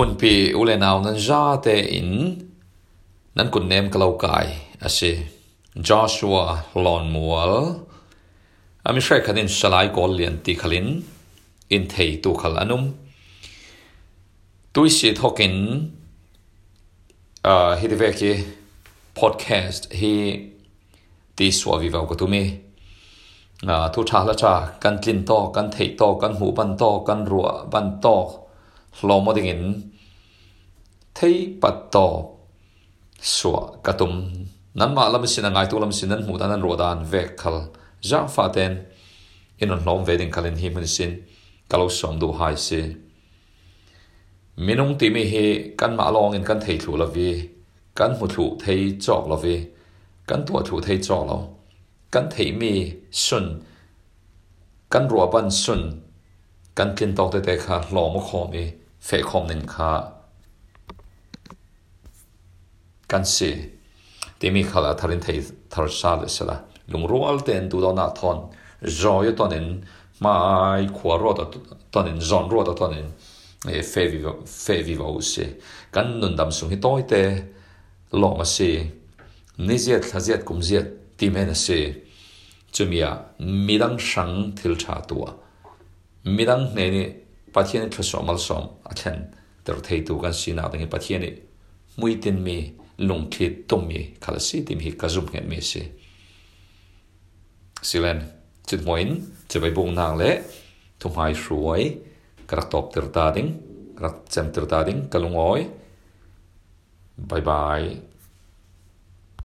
พุ่นพีอุเลนาวนั้นจาเตอิน นั้นกุนเนมกลาวกายอาศัยจอชัวลอนมัวลอามิเชคันินสลายกอลเลียนตีขลิน อินเทยตูขลอนุมตุยสิทอกินเอ่อฮิตเวกิพอดแคสต์ ฮีตีสวาวิวากตุมีทุกชาละชากันกลินตอกันเทยตอกันหูบันตอกันรัวบันตอหลอมดิ่งที่ปัตตสวกตุมนั้นมาลำสินงไงตัวลำสินั้นมูด้านันรัวด้านเวกัลจางฟาเตนอินนลอมเวดินคลินฮิมันสินกลาวสอมดูไฮยีมินุงตีมีเฮกันมาลองอินกันเทถูละวีกันหุถูเทจอกละวีกันตัวถูเทจอกละกันเทมีสุนกันรัวบันสุนกันกินตอกเตะค่ะหลอมขอมีฟคอมนึงค่ะกันสิทีมีคาละทารินเททารชาลิสละลุงรัวลเตนดูดอนาทอนจอยตอนนินมาขวารอดตอนนินจอนรอดตอนนินเฟวิวเฟวิวาอุสิกันนุนดำสุงฮิตอยเตะลองมาสินี่เจ็ดท่เจ็ดกุมเจ็ดทีแม่นสิจุ่มยามีดังสังทิลชาตัว มีดังเนี่ย pathian thla somal som athen ter thei tu kan sina dang pathian ni muitin mi lung thli tum mi khala si tim hi ka zum ngen mi si silen chit moin che bai bung nang le thum hai shuai krak top ter ta ding krak chem ter ta ding kalung oi bye bye